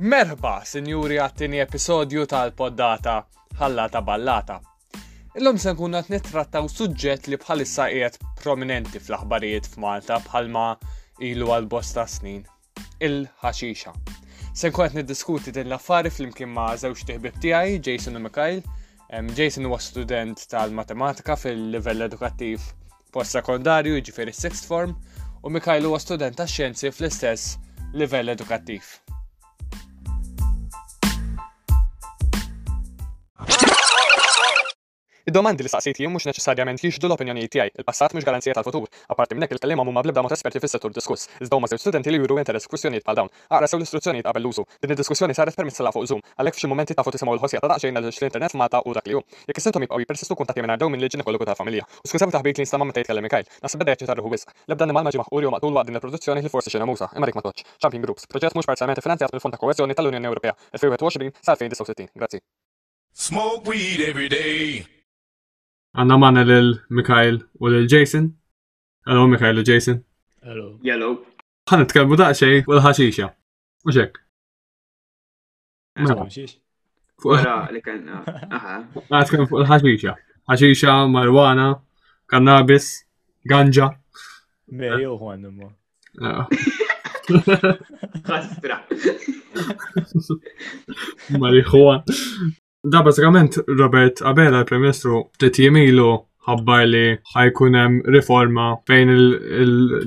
Merħba, sinjuri għattini episodju tal-poddata ħallata ballata. Illum se nkun qed nittrattaw suġġett li bħalissa qiegħed prominenti fl-aħbarijiet f'Malta bħalma ilu għal bosta snin. il-ħaxixa. Se nkun qed niddiskuti din l-affari flimkien ma' żewġ tiħbib tiegħi, Jason u Mikhail. Jason huwa student tal-matematika fil-livell edukattiv post-sekondarju, jiġifieri sixth form, u Mikhail huwa student tax-xjenzi fl-istess livell edukattiv. Id-domandi li staqsejt jien mhux neċessarjament jixhdu l-opinjonijiet tiegħi. Il-passat mhux garanzija tal-futur. Apparti minn hekk, il-kelliema mhuma bl-ebda mod esperti fis-settur diskuss. Iżda huma żewġ studenti li juru interess f'kwistjonijiet bħal dawn. Aqra sew l-istruzzjonijiet qabel l-użu. Din id-diskussjoni saret permezz ta' laqgħa fuq Zoom. Għalhekk f'xi mumenti tafu tisimgħu l-ħosja ta' daqsxejn għaliex l-internet f'Malta hu dak li hu. Jekk is-sintomi jibqgħu jippersistu kuntattja mingħajr dewmien lill-ġinekologu tal-familja. U skużaw it-taħbit li jinstama' meta jitkellem Mikhail. Naħseb beda jeċċita ruħu wisq. L-ebda annimal ma ġie maħqur jew maqtul waqt din il-produzzjoni ħlief forsi xi nemusa, imma dik ma tgħoddx. Jumping Groups, proġett mhux parzjalment iffinanzjat mill-Fond ta' Koeżjoni tal-Unjoni Ewropea, 2021 sa 2069. Grazzi. Smoke weed every day. Għanna manna lil Mikhail u lil Jason. Hello Mikhail u Jason. Hello. Hello. Għan nitkellmu daqxej u l-ħaxixa. U xek. Mela. Fuq li kanna. Għad kan fuq l-ħaxixa. Ħaxixa, marwana, kannabis, ganja. Mejo għan imma. Ah. Kastra. Mariħuan. Da bazzikament Robert Abela, il-Prim Ministru, tliet jimilu ħabbar li ħajkun hemm riforma fejn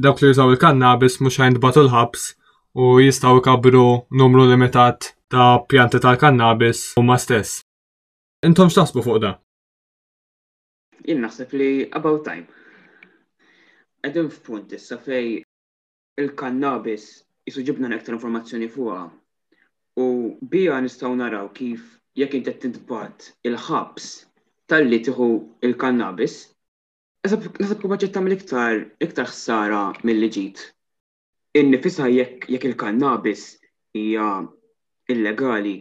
dawk li jużaw il-kannabis mhux ħajntbatu l-ħabs u jistgħu kabru numru limitat ta' pjanti tal-kannabis huma stess. Intom x'taħsbu fuq da? Jien naħseb li about time. Qegħdin f'punt issa fej il-kannabis jisu ġibna iktar informazzjoni fuqha u bija nistgħu naraw kif jekk inti tintbagħat il-ħabs talli tieħu il-kannabis, naħseb kif qed tagħmel iktar iktar ħsara milli ġid. innifisha jekk jekk il-kannabis hija illegali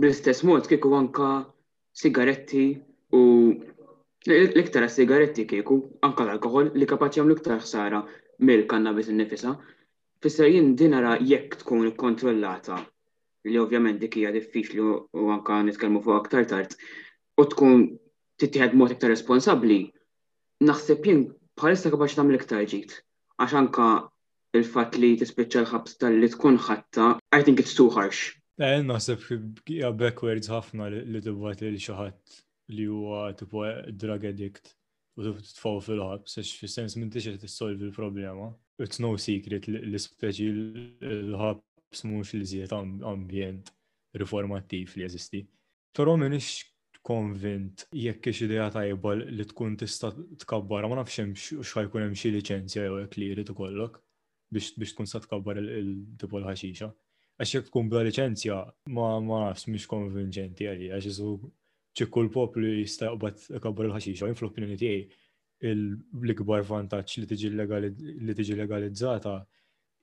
bl-istess mod kieku anke sigaretti u l-iktar għas-sigaretti kieku anke l-alkoħol li kapaċi jagħmlu iktar ħsara mill-kannabis innifisha. Fisser jien din ara jekk tkun ikkontrollata li ovvjament dik hija diffiċli u anke nitkellmu fuqha aktar tard u tkun tittieħed b'mod iktar responsabbli naħseb jien bħalissa kapaċi tagħmel iktar ġid. għax anke l-fatt li tispiċċa l-ħabs talli tkun ħatta, I think it's too harsh. Eh, naħseb hija backwards ħafna li tibgħat lil xi ħadd li huwa tipo drug addict u tfaw fil-ħabs, għax fis-sens minn tixi tissolvi l-problema. It's no secret li speċi l-ħabs mhux li żiet ambjent riformattiv li jeżisti. Però m'iniex konvint jekk hiex idea tajba li tkun tista' tkabbarha, ma nafx hemm x'ħa jkun hemm xi liċenzja jew hekk li jrid ikollok biex biex tkun tista' tkabbar il-tipo l-ħaxixa. Għax jekk tkun bla liċenzja ma ma nafx mhix konvinċenti għalija għax isu ċikku l-poplu jista' joqbad ikabbar il-ħaxixa u jien fl-opinjoni tiegħi l-ikbar vantaġġ li tiġi legalizzata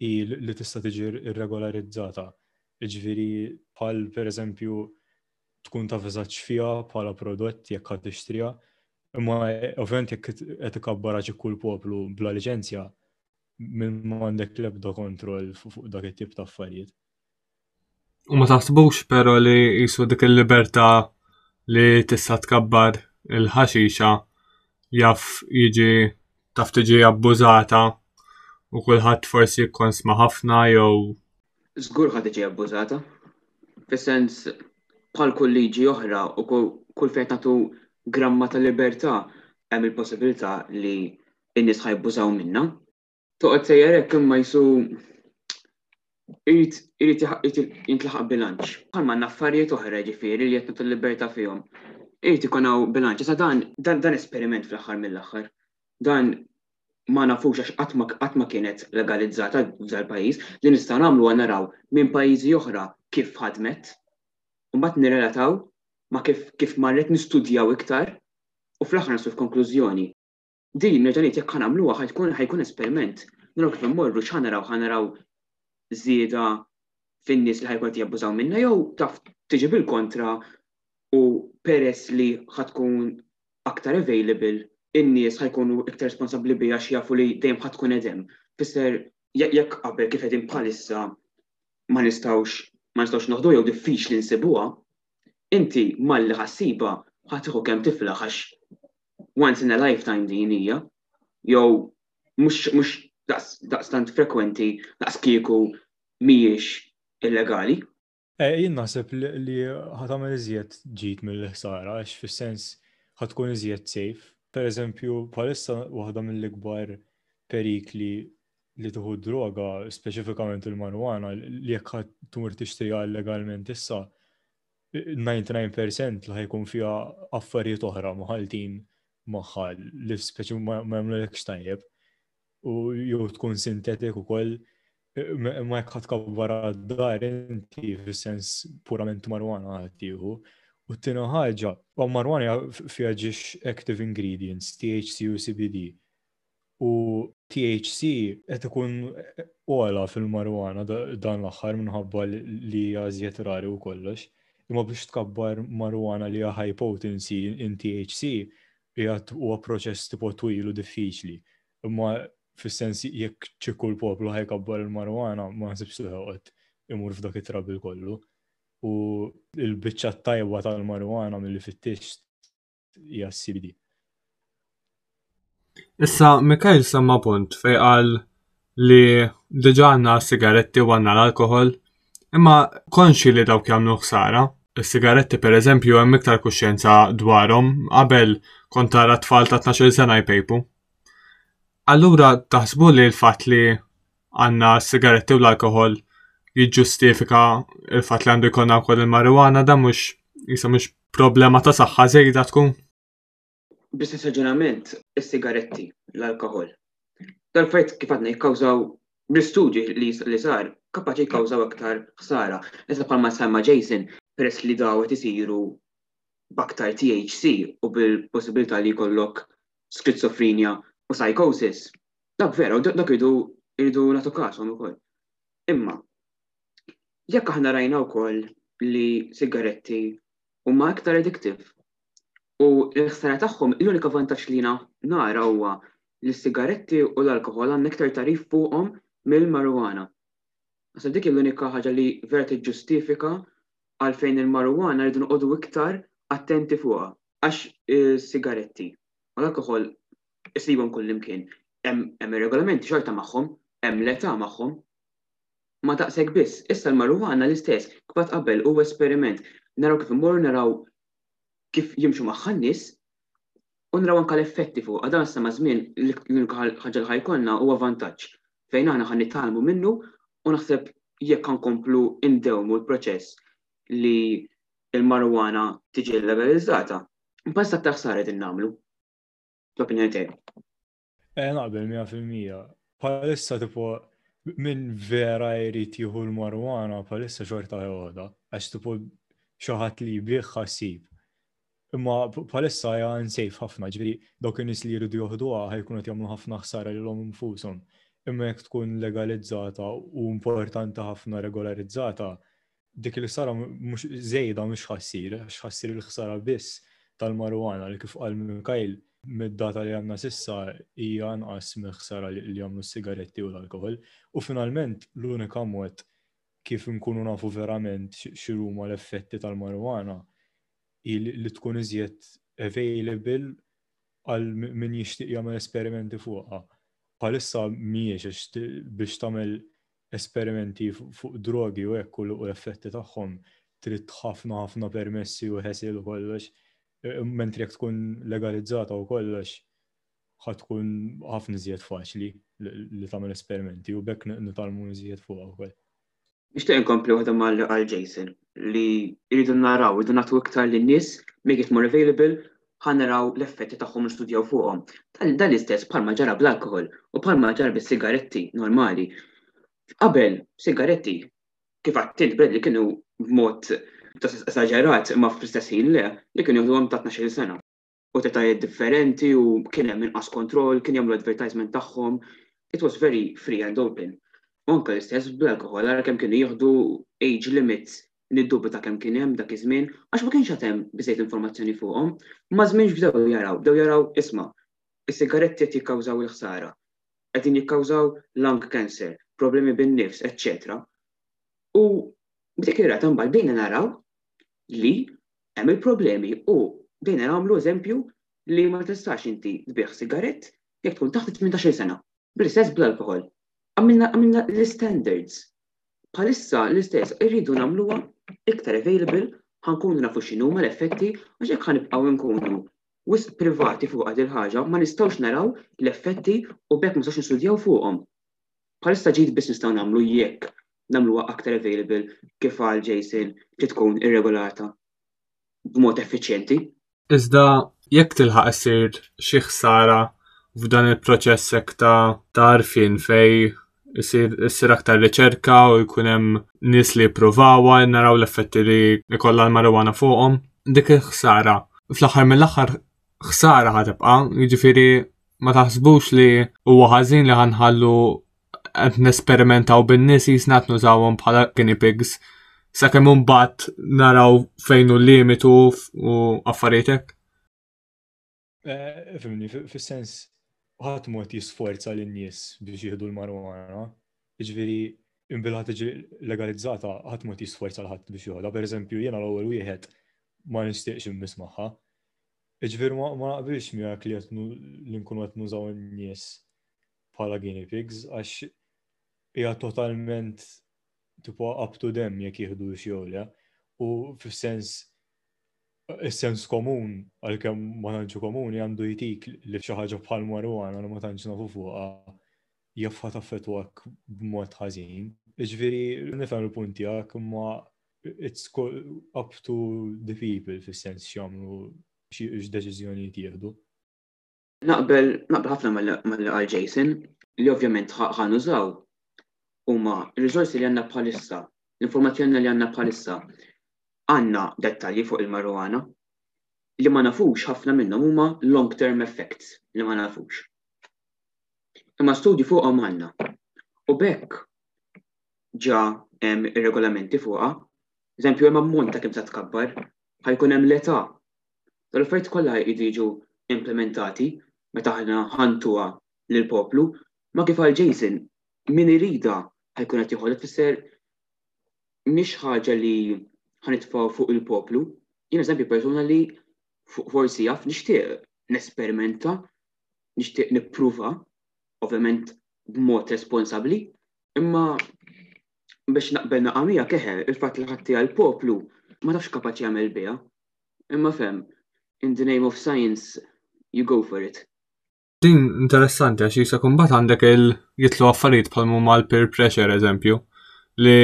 hi li tista' tiġi regolarizzata. Ġifieri bħal pereżempju tkun ta' viżaġġ fiha bħala prodott jekk ħadd tixtriha, imma ovvjament jekk qed ikabbar ġi kull poplu bla liċenzja, minn m'għandek l-ebda kontroll fuq dak it-tip ta' affarijiet. U ma taħsbux però li jisu dik il-libertà li tista' tkabbar il-ħaxixa jaf jiġi taf tiġi abbużata u kulħadd forsi jikkonsma ħafna jew Żgur ħa tiġi abbużata. Fis-sens bħal kull liġi oħra u kull fejn tagħtu gramma ta' libertà hemm il-possibilità li n-nies ħa jibbużaw minnha. Toqgħod sejjer hekk imma jisu irid irid jintlaħaq bilanċ. Bħal ma affarijiet oħra ġifieri li qed nagħtu l-libertà fihom. Irid ikun hawn bilanċ. Issa dan dan esperiment fl-aħħar mill-aħħar. Dan ma nafux għax qatt ma qatt ma kienet legalizzata f'dal-pajjiż. Li nistgħu nagħmlu huwa naraw minn pajjiżi oħra kif ħadmet, u mbagħad nirrelataw ma' kif kif marret nistudjaw iktar u fl-aħħar naslu f'konklużjoni. Din nerġa' ngħid jekk ħa nagħmluha ħa tkun ħa jkun esperiment. Naraw kif immorru x'ħa naraw, ħa naraw żieda fin-nies li ħa jkun qed jabbużaw minna jew taf tiġi bil-kontra u peress li ħa tkun aktar available in-nies ħa jkunu iktar responsabbli biha għax jafu li dejjem ħa tkun qed hemm. Tfisser jekk qabel kif qegħdin bħalissa ma nistgħux ma nistgħux noħduha jew diffiċli nsibuha, inti malli ħa ssibha ħa tieħu kemm tiflaħ għax once in a lifetime din hija, jew mhux daqstant frekwenti daqs kieku mhijiex illegali. Eh, jien naħseb li ħatamel iżjed ġid mill-ħsara, għax fis-sens ħatkun iżjed safe. Per eżempju, palissa waħda mill-ikbar perikli li tuħu droga, speċifikament il-marwana, li jekk tumur tixtrija legalment issa, 99% li ħajkun fiha affarijiet oħra maħaltin magħha li speċi ma jagħmlulekx tajjeb u jew tkun sintetik ukoll ma jekk ħadd kabbar dar inti fis-sens purament marwana ħaddieħu. U t-tina ħaġa, marwana fiha ġiex active ingredients, THC u CBD, u THC qed ikun ola fil-marwana dan l-aħħar minħabba li għażjet rari u kollox. Imma biex tkabbar marwana li high potency in THC jgħat huwa proċess tipo twil u diffiċli. Imma fis-sens jekk ċikku l-poplu ħajkabbar il-marwana ma nsibx li ħoqgħod imur f'dak it-trabil kollu. U l-biċċa tajba tal-marwana mill-li fittix hija CBD. Issa Mikhail semma punt fej qal li diġa għanna sigaretti u għanna l-alkohol, imma konxi li dawk jagħmlu ħsara. Is-sigaretti per eżempju hemm iktar kuxjenza dwarhom qabel kont tara tfal ta' 12 sena jpejpu. Allura taħsbu li l-fatt li għandna s-sigaretti u l-alkohol jiġġustifika il-fatt li għandu jkollna wkoll il-marijuana dan mhux jisa mhux problema ta' saħħa żejda tkun. Bl-istess raġunament, is-sigaretti, l-alkohol. Dal-fajt kif għadna jikkawżaw bl-istudju li sar kapaċi jikkawżaw aktar ħsara. Iżda bħalma semma Jason, peress li daw qed isiru b'aktar THC u bil-possibilità li jkollok skizofrenia u psychosis, Dak vera, u dak idu irridu nagħtu kasom ukoll. Imma jekk aħna rajna wkoll li sigaretti huma aktar addictive u l-ħsara tagħhom l-unika vantaġġ li jiena nara huwa li s-sigaretti u l-alkoħol għandna aktar tarif fuqhom mill-marijuana. Għasab dik l-unika ħaġa li vera tiġġustifika għalfejn il-marijuana rridu noqogħdu iktar attenti fuqha għax is-sigaretti u l-alkoħol issibhom kullimkien. Hemm ir-regolamenti xorta magħhom, hemm l-età magħhom. Ma daqs hekk biss, issa l-marijuana l-istess, kif għedt qabel hu esperiment. Naraw kif immorru, naraw kif jimxu magħha n-nies u naraw anke l-effetti fuqha. Dan issa maż-żmien l-unika ħaġa li ħa jkollna huwa vantaġġ fejn aħna ħa nitgħallmu minnu u naħseb jekk ħa nkomplu ndewmu l-proċess li l-marijuana tiġi legalizzata, Pass aktar ħsara din nagħmlu. L-opinjoni tiegħi. Eh naqbel 100%. Palissa tipo minn vera jrid jieħu l-marwana palissa xorta joda, għax tipo xi ħadd li jbih ħassib. Imma palissa hija nsejf ħafna, ġifieri dawk in-nies li jridu joħduha ħajkunu qed jagħmlu ħafna ħsara lilhom infushom. Imma jekk tkun legalizzata u importanti ħafna regolarizzata, Dik il-ħsara mhux żejda mhux ħassir, għax ħassir il-ħsara biss tal-marwana li kif qal Mikhail mid-data li għandna sissa hija anqas mill-ħsara li jagħmlu s-sigaretti u l-alkoħol. U finalment l-unika mod kif nkunu nafu verament x'huma l-effetti tal-marwana li tkun iżjed available għal min jixtieq jagħmel esperimenti fuqha. Bħalissa mhijiex biex tagħmel esperimenti fuq drogi u hekk u l-effetti tagħhom trid ħafna ħafna permessi u ħesel u kollox. Mentri jekk tkun legalizzata u kollox ħad tkun ħafna iżjed faċli li tagħmel esperimenti u bekk nitalmu iżjed fuqha wkoll. Nixtieq inkompli waħda mal għal Jason li jridu naraw, jridu nagħtu iktar lin-nies, make it more available ħa naraw l-effetti tagħhom nistudjaw fuqhom. Dan l-istess bħalma ġara bl-alkohol u bħalma ġara bis-sigaretti normali. Qabel sigaretti kif għattint bred li kienu b'mod esaġerat imma fl-istess ħin le li kienu jieħduhom ta' 12 sena. U tetajiet differenti u kien hemm inqas kontroll, kien jagħmlu advertisement tagħhom. It was very free and open. U anke l-istess bl-alkohol għara kemm kienu jieħdu age limits niddubita kemm kien hemm dak iż-żmien, għax ma kienx għad hemm biżżejjed informazzjoni fuqhom. Maż-żmien x'bdew jaraw? Bdew jaraw, isma', is-sigaretti qed jikkawżaw il-ħsara, qegħdin jikkawżaw lung cancer, problemi bin-nifs, eċċetera. U b'dik ir-rata mbagħad bdejna naraw li hemm il-problemi u bdejna nagħmlu eżempju li ma tistax inti tbigħ sigarett jekk tkun taħt it-18-il sena. Bl-istess bl-alkoħol. Għamilna l-istandards bħalissa l-istess irridu nagħmluha iktar available ħankunu nafu x'inhuma l-effetti għax hekk ħanibqgħu nkunu wisq privati fuq għad il-ħaġa ma nistgħux naraw l-effetti u bekk ma nistgħux nistudjaw fuqhom. Bħalissa ġid biss nistgħu nagħmlu jekk nagħmluha aktar available kif għal Jason li tkun irregolata. b'mod effiċjenti. Iżda jekk tilħaq issir xi ħsara f'dan il-proċess hekk ta' tarfin fej issir aktar riċerka u jkun hemm nies li jippruvawa naraw l-effetti li jkollha l-marijuana fuqhom, dik il-ħsara. Fl-aħħar mill-aħħar ħsara ħatibqa', jiġifieri ma taħsbux li huwa ħażin li ħanħallu qed nesperimentaw bin-nies jisna qed nużawhom bħala guinea pigs sakemm imbagħad naraw fejn hu limitu u affarijtek. Eh, fimni, fis-sens ħadd mod jisforza lin-nies biex jieħdu l-marwana. Jiġifieri imbilħat tiġi legalizzata ħadd mod jisforza l-ħadd biex joħodha. Pereżempju, jiena l-ewwel wieħed ma nixtieqx immiss magħha. Iġvir ma naqbilx miegħek li qed l-inkunu qed nużaw in-nies bħala guinea pigs għax hija totalment tipo up to them jekk jieħdu xjolja u fis-sens is-sens komun għalkemm ma tantx komuni għandu jtik li xi ħaġa bħal marwana li ma tantx nafu fuqha jaffa taffetwak b'mod ħażin. Ġifieri nifhem il-punt tiegħek imma it's up to the people fis-sens x'jagħmlu x'deċiżjonijiet jieħdu. Naqbel, naqbel ħafna mal-li għal Jason, li ovvjament ħan użaw huma r-riżorsi li għandna bħalissa, l-informazzjoni li għandna bħalissa. Għandna dettalji fuq il-marijuana li ma nafux ħafna minnhom huma long term effects li ma nafux. Imma studji fuqhom għandna. U bekk ġa ir-regolamenti fuqha, eżempju hemm ammont ta' kemm sa tkabbar, ħajkun hemm l-età Dawn l-affarijiet kollha jridu jiġu implimentati meta aħna ħantuha lill-poplu. Ma kif qal Jason, min iridha ħajkun qed jieħodha tfisser mhix ħaġa li ħanitfgħu fuq il-poplu. Jien eżempju persuna li forsi jaf nixtieq nesperimenta, nixtieq nippruva, ovvjament b'mod responsabbli, imma biex naqbel naqa' miegħek eħe, il-fatt li ħaddtiha l-poplu ma tafx kapaċi jagħmel biha. Imma fehm, in the name of science you go for it. Din interessanti għax jisa kumbat għandek il jitlu affarijiet bħal mumma l-peer pressure eżempju li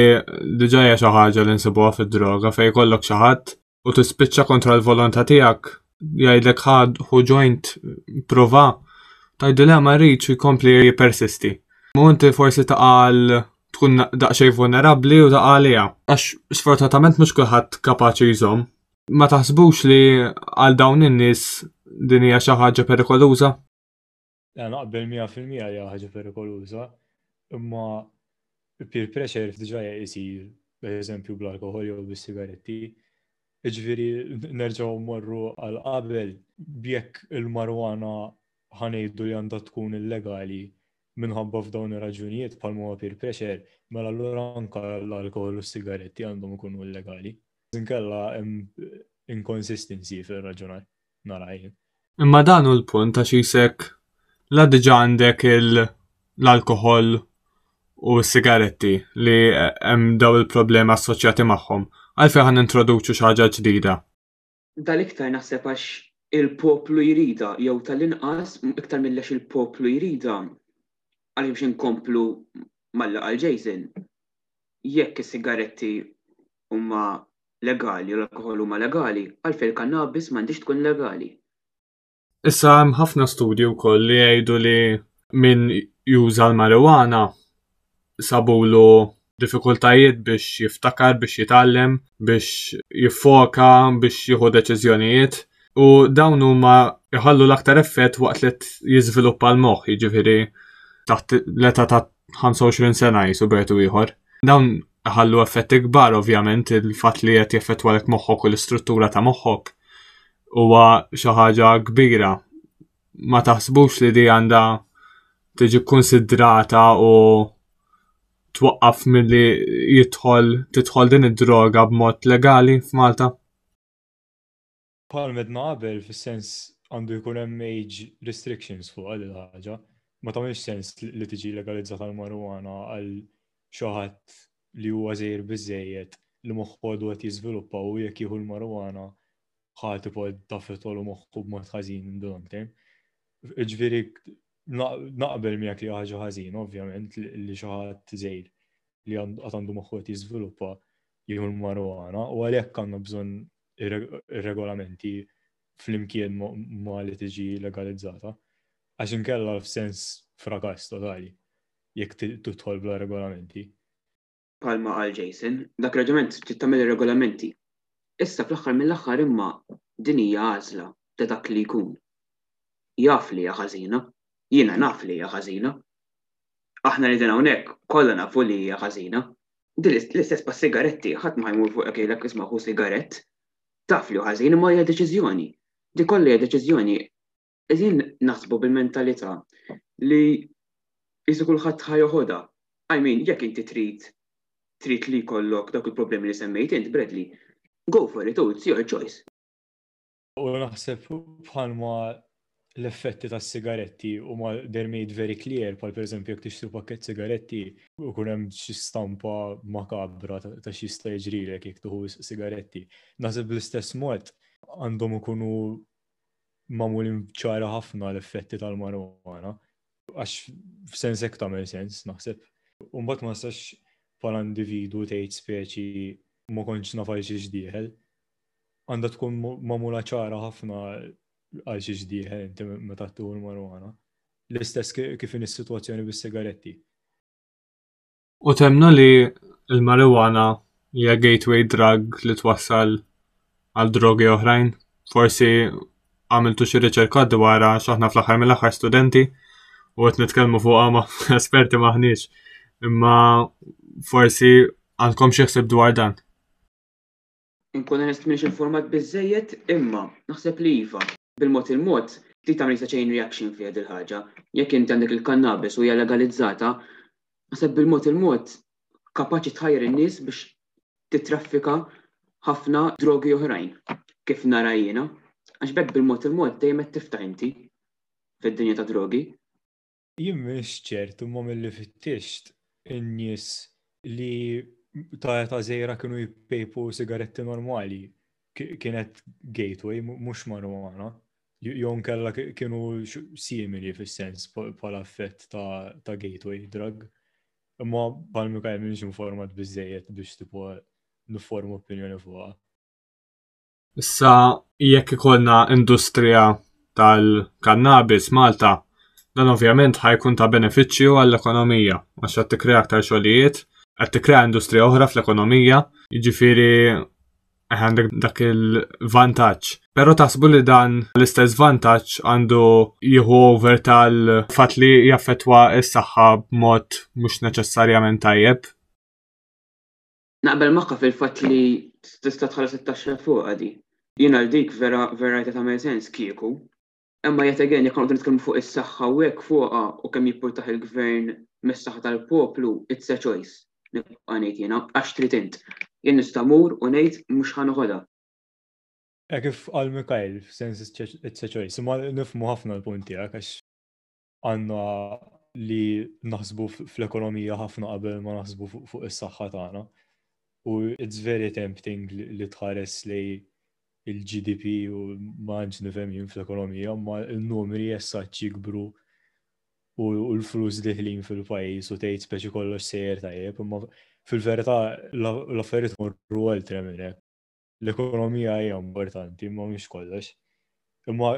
diġaja xi ħaġa li nsibuha fid-droga fej kollok xi ħadd u tispiċċa kontra l-volontà tiegħek jgħidlek ħad hu ġojnt prova tajdu le ma rridx jkompli jipersisti. Mu inti forsi taqal tkun daqsxejn vulnerabbli u daqqa għaliha. Għax sfortunatament mhux kulħadd kapaċi jżomm. Ma taħsbux li għal dawn in-nies din hija xi ħaġa perikoluża? Ja naqbel 100% hija ħaġa perikoluża, imma peer pressure f'diġà jisir, per eżempju bl-alkohol jew bis-sigaretti. Iġviri nerġgħu morru għal qabel jekk il-marwana ħanejdu li għandha tkun illegali minħabba f'dawn ir-raġunijiet bħal huwa peer pressure, mela allura anke l-alkoħol u s-sigaretti għandhom ikunu illegali. Inkella hemm inconsistency fir-raġunar nara jien. Imma dan hu l-punt għax isek la diġà għandek l-alkoħol u s-sigaretti li hemm daw il-problemi assoċjati magħhom. Għalfejn ħan introduċu xi ħaġa ġdida. Dan l-iktar naħseb għax il-poplu jridha jew tal-inqas iktar milli għax il-poplu jridha għaliex biex inkomplu mal-li qal Jason jekk is-sigaretti huma legali u l-alkoħol huma legali għalfejn il-kannabis m'għandhiex tkun legali. Issa hemm ħafna studji wkoll li jgħidu li min juża l-marijuana sabulu diffikultajiet biex jiftakar, biex jitgħallem, biex jiffoka, biex jieħu deċiżjonijiet u dawn huma jħallu l-aktar effett waqt li jiżviluppa l-moħħ, jiġifieri taħt l-età ta' 25 sena jisu bertu ieħor. Dawn ħallu effetti kbar ovvjament il-fatt li qed jeffettwalek moħħok u l-istruttura ta' moħħok huwa xi ħaġa kbira. Ma taħsbux li di għandha tiġi kkunsidrata u twaqqaf milli jidħol tidħol din id-droga b'mod legali f'Malta? Bħal m'għedna qabel, fis-sens għandu jkun hemm age restrictions fuqha din il-ħaġa. Ma tagħmilx sens li tiġi legalizzata l-marijuana għal xi ħadd li huwa żgħir biżżejjed li moħħu għadu qed jiżviluppa u jekk jieħu l-marijuana ħati pod taffetolu moħħu b'mod ħażin in the long term. Ġviri, naqbel miegħek li ħaġa ħażin, ovvjament, li xi ħadd żejr li għandu moħħu qed jiżviluppa jieħu l-marwana u għalhekk għandna bżonn ir-regolamenti fl-imkien ma li tiġi legalizzata. Għax inkella f'sens frakas totali jekk tidħol bla regolamenti. palma għal Jason, dak regolament trid tagħmel regolamenti. Issa fl-aħħar mill-aħħar imma din hija għażla ta' dak li jkun. Jaf li hija ħażina, jiena naf li hija ħażina. Aħna li din hawnhekk kollha nafu li hija ħażina. Din l-istess pa' sigaretti ħadd ma jmur fuq jgħidlek isma' ħu sigarett. Taf li ħażin imma hija deċiżjoni. Di kollha hija deċiżjoni qegħdin naħsbu bil-mentalità li qisu kulħadd ħa joħodha. I mean, jekk inti trid trid li jkollok dawk il-problemi li semmejt int, Bradley, go for it, it's your choice. U naħseb bħalma l-effetti tas sigaretti u ma they're made very clear, pal per eżempju jek tixtru pakket sigaretti u kun hemm xi stampa makabra ta' xi jista' jiġrilek jekk tuħu sigaretti. Naħseb bl-istess mod għandhom ikunu magħmulin ċara ħafna l-effetti tal-marwana, għax f'sens hekk tagħmel sens naħseb. Umbat ma sax bħala individu tgħid speċi ma kontx nafal xi ġdieħel. Għandha tkun magħmula ċara ħafna għal xi ġdieħel inti meta tieħu l-marwana. L-istess kif in is-sitwazzjoni bis-sigaretti. U temna li l-marijuana hija gateway drug li twassal għal drogi oħrajn. Forsi għamiltu xi riċerka dwar għax aħna fl-aħħar mill-aħħar studenti u qed nitkellmu fuqha ma' esperti maħniex. Imma forsi għandkom xi ħsib dwar dan. Inkun onest m'iniex informat biżżejjed, imma naħseb li iva. Bil-mod il-mod trid tagħmel sa chain reaction fiha dil-ħaġa. Jekk inti għandek il-kannabis u hija legalizzata, naħseb bil-mod il-mod kapaċi tħajjar in-nies biex tittraffika ħafna drogi oħrajn, kif nara jiena. Għax b'hekk bil-mod il-mod dejjem qed tiftaħ inti fid-dinja tad-drogi. Jien m'iniex ċert imma milli fittixt in-nies li ta' età żgħira kienu jippejpu sigaretti normali kienet gateway mhux marijuana jew nkella kienu simili fis-sens bħala effett ta' gateway drug. Imma bħal Mikael m'iniex informat biżejjed biex tipo nifforma opinjoni fuqha. Issa jekk ikollna industrija tal-kannabis Malta, dan ovvjament ħajkun ta' benefiċċju għall-ekonomija għax qed tikkrea aktar xogħlijiet, qed tikkrea industrija oħra fl-ekonomija, jiġifieri għandek dak il-vantaġġ. Però taħsbu li dan l-istess vantaġġ għandu jieħu over tal-fatt li jaffettwa s-saħħa b'mod mhux neċessarjament tajjeb Naqbel magħha fil-fatt li tista' tħallas it-taxxa fuq għadi. Jien għal dik vera vera qed tagħmel sens kieku. Imma jgħid again jekk noqgħodu nitkellmu fuq is-saħħa u hekk fuqha u kemm jippurtah il-gvern mis-saħħa tal-poplu, it's a choice, nibqa' ngħid jiena, għax trid int. Jien nista' mmur u ngħid mhux ħa noħodha. Hekk kif qal Mikhail, f'sens it's a choice, imma nifhmu ħafna l-punt tiegħek għax għandna li naħsbu fl-ekonomija ħafna qabel ma naħsbu fuq is-saħħa tagħna. U it's very tempting li tħares li il-GDP u maġ nifhem jien fl-ekonomija, ma l-numri jessaċ jikbru u l-flus diħlin fil-pajis u tgħid speċi kollox sejjer tajjeb, imma fil-verità l-affarijiet morru għal tremine. l-ekonomija hija importanti, imma mhux kollox. Imma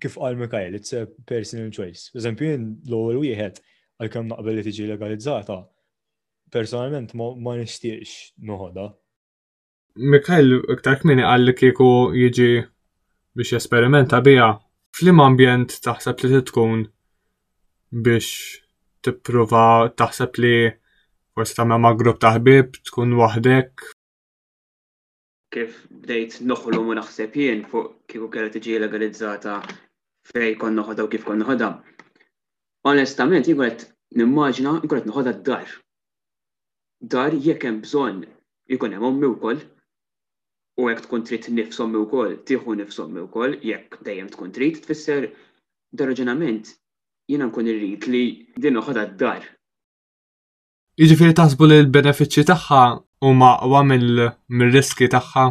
kif qal Mikael, it's a personal choice. Eżempju, jien l-ewwel wieħed għalkemm naqbel li tiġi legalizzata, personalment ma nixtieqx noħodha. Mikael iktar kmini qal li kieku jiġi biex jesperimenta biha f'lim ambjent taħseb li tkun biex tipprova taħseb li forsi tagħmel ma' grupp ta' ħbieb tkun waħdek kif bdejt noħlom u naħseb jien fuq kieku kellha tiġi legalizzata fej kon noħodha u kif kon noħodha. Onestament, jien qed nimmaġina jien qed noħodha d-dar. Dar jekk hemm bżonn jkun hemm ommi wkoll u jekk tkun trid nifs ommi wkoll, tieħu nifs ommi wkoll jekk dejjem tkun trid tfisser dar raġunament jiena nkun irrid li din noħodha d-dar. Jiġifieri taħsbu li l-benefiċċji tagħha huma aqwa mill-riski tagħha?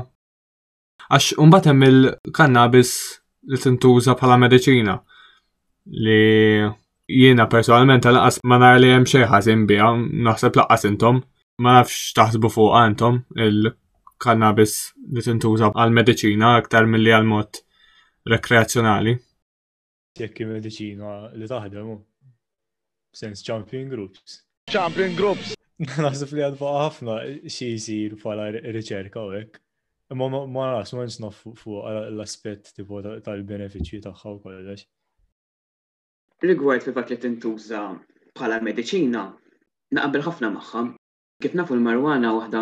Għax imbagħad hemm il-kannabis li tintuża bħala mediċina li jiena personalment lanqas ma nara li hemm xejn ħażin biha, naħseb lanqas intom, ma nafx taħsbu fuq intom il-kannabis li tintuża għal mediċina aktar milli għal mod rekreazzjonali. Jekk hi mediċina li taħdem hu. Sens champion groups. Champion groups. Naħseb li għad baqa ħafna xi jsir bħala riċerka u hekk. Ma ma nafx ma nix naf fuq l-aspett tipo tal-benefiċċji tagħha u kollox. Rigward li fat li tintuża bħala mediċina, naqbel ħafna magħha. Kif nafu l-marijuana waħda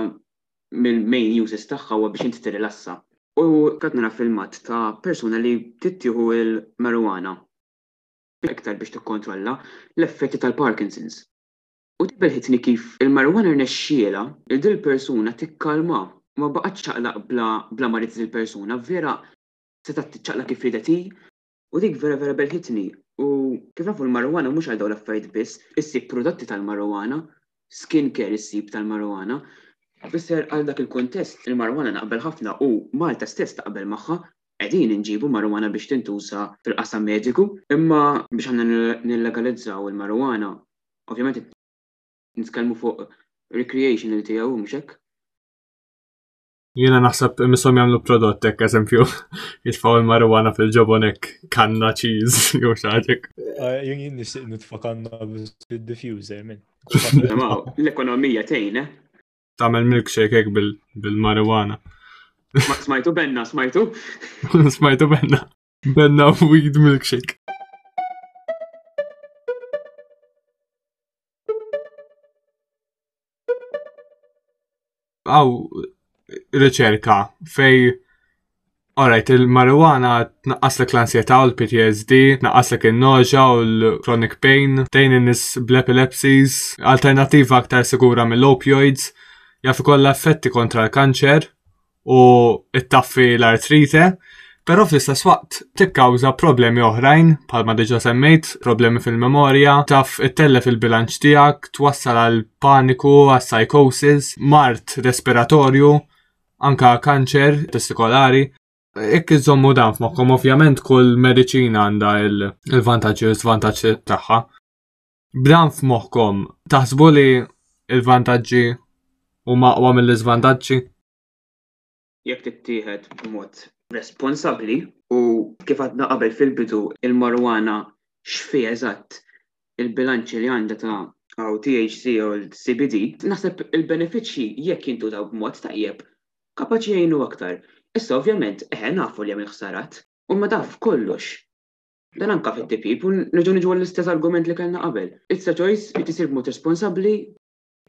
mill-main uses tagħha huwa biex inti tirrilassa. U qed nara filmat ta' persuna li bdiet tieħu l-marijuana iktar biex tikkontrolla l-effetti tal-Parkinson's. U tbelħitni kif il-marijuana rnexxielha lil din il-persuna tikkalmha. Ma baqgħetx ċċaqlaq bla ma ridt din il-persuna, vera setgħet tiċċaqlaq kif riedet hi. U dik vera vera belħitni. U kif nafu l-marijuana mhux għal dawn l-affarijiet biss, issib prodotti tal-marijuana, skin care issib tal-marijuana. Fisser għal dak il-kuntest il-marijuana naqbel ħafna u Malta stess taqbel magħha, qegħdin inġibu marijuana biex tintuża fil-qasam mediku, imma biex aħna nillegalizzaw il-marijuana, ovvjament qed nitkellmu fuq recreational tiegħu, mhux hekk? Jiena naħseb misom jagħmlu prodott hekk eżempju jitfgħu l-marijuana fil-ġobon hekk kanna cheese jew xaġek. Eh, jien jien nixtieq nitfa' kanna fid-diffuser minn. L-ekonomija tgħin, eh? Tagħmel milkshake hekk bil-marijuana. Smajtu benna, smajtu? Smajtu benna. Benna weed milkshake. Aw, riċerka fej Alright, il-marijuana tnaqqaslek l-ansjetà u l-PTSD, tnaqqaslek il-noġa u l-chronic pain, tejn in-nis bl-epilepsies, alternativa aktar sigura mill-opioids, jaf ikollha effetti kontra l-kanċer u ttaffi l-artrite, però fl-istess waqt tikkawża problemi oħrajn bħalma diġà semmejt, problemi fil-memorja, taf ittellef il-bilanċ tiegħek, twassal għal paniku, għas psychosis, mard respiratorju, anka kanċer testikolari. Jekk iżommu dan f'moħħkom, ovvjament kull mediċina għandha il-vantaġġi u l-iżvantaġġi tagħha. B'dan f'moħħkom, taħsbu li l-vantaġġi huma aqwa mill-iżvantaġġi? Jekk tittieħed b'mod responsabbli u kif għadna qabel fil-bidu, il-marijuana x'fi eżatt il-bilanċi li għandha ta' u THC jew il-CBD, naħseb il-benefiċċji jekk jintużaw b'mod tajjeb kapaċi jgħinu aktar. Issa ovvjament, eħe nafu li hemm il-ħsarat, u ma dan f'kollox. Dan anke fi tipjip u nerġgħu niġu għall-istess argument li kellna qabel. It's a choice li tisir b'mod responsabbli.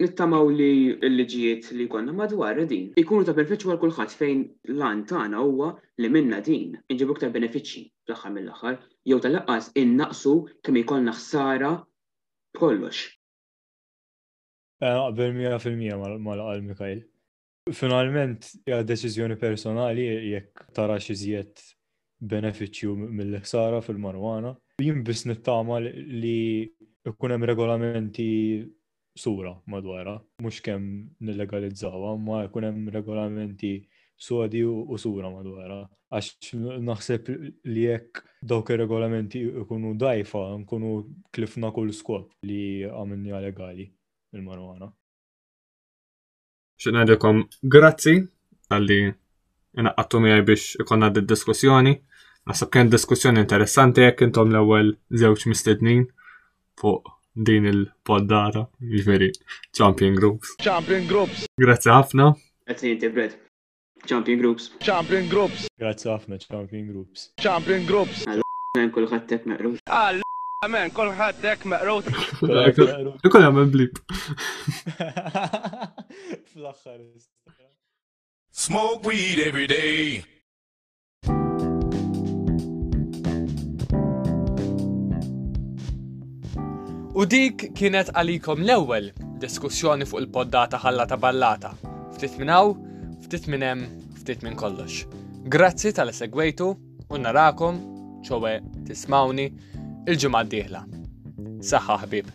Nittamaw li l-liġijiet li jkollna madwarha din ikunu ta' benefiċċju għal kulħadd fejn l-għan tagħna huwa li minnha din inġibu iktar benefiċċji fl-aħħar mill-aħħar jew tal-inqas innaqqsu kemm jkollna ħsara b'kollox. Naqbel mija fil-mija ma' dak li qal Mikhail. Finalment, hija deċiżjoni personali jekk tara xi żjed benefiċċju mill-ħsara fil-marwana. Jien biss nittama li jkun hemm regolamenti sura madwara, mhux kemm nillegalizzawha, ma jkun hemm regolamenti sodi u sura madwara. Għax naħseb li jekk dawk ir-regolamenti jkunu dajfa, nkunu klifna kull skop li għamilni legali il-marwana. Xi ngħidilkom grazzi għalli inaqqattu miegħi biex ikonna d diskussjoni Naħseb kien diskussjoni interessanti jekk intom l-ewwel żewġ mistednin fuq din il-poddata, jiġifieri Champion Groups. Champion Groups. Grazzi ħafna. Grazzi inti, Brad. Champion Groups. Champion Groups. Grazzi ħafna Champion Groups. Champion Groups. Għal men kulħadd hekk meqrut. Għal men kulħadd hekk meqrut. Ikun jagħmel blip. Fl-aħħar. Smoke weed every day. U dik kienet għalikom l-ewwel diskussjoni fuq il-poddata ħalla ta' ballata. Ftit minn hawn, ftit minn hemm, ftit minn kollox. Grazzi tal segwejtu u narakom, ċowe tismawni, il-ġimgħa d-dieħla. Saħħa ħbib.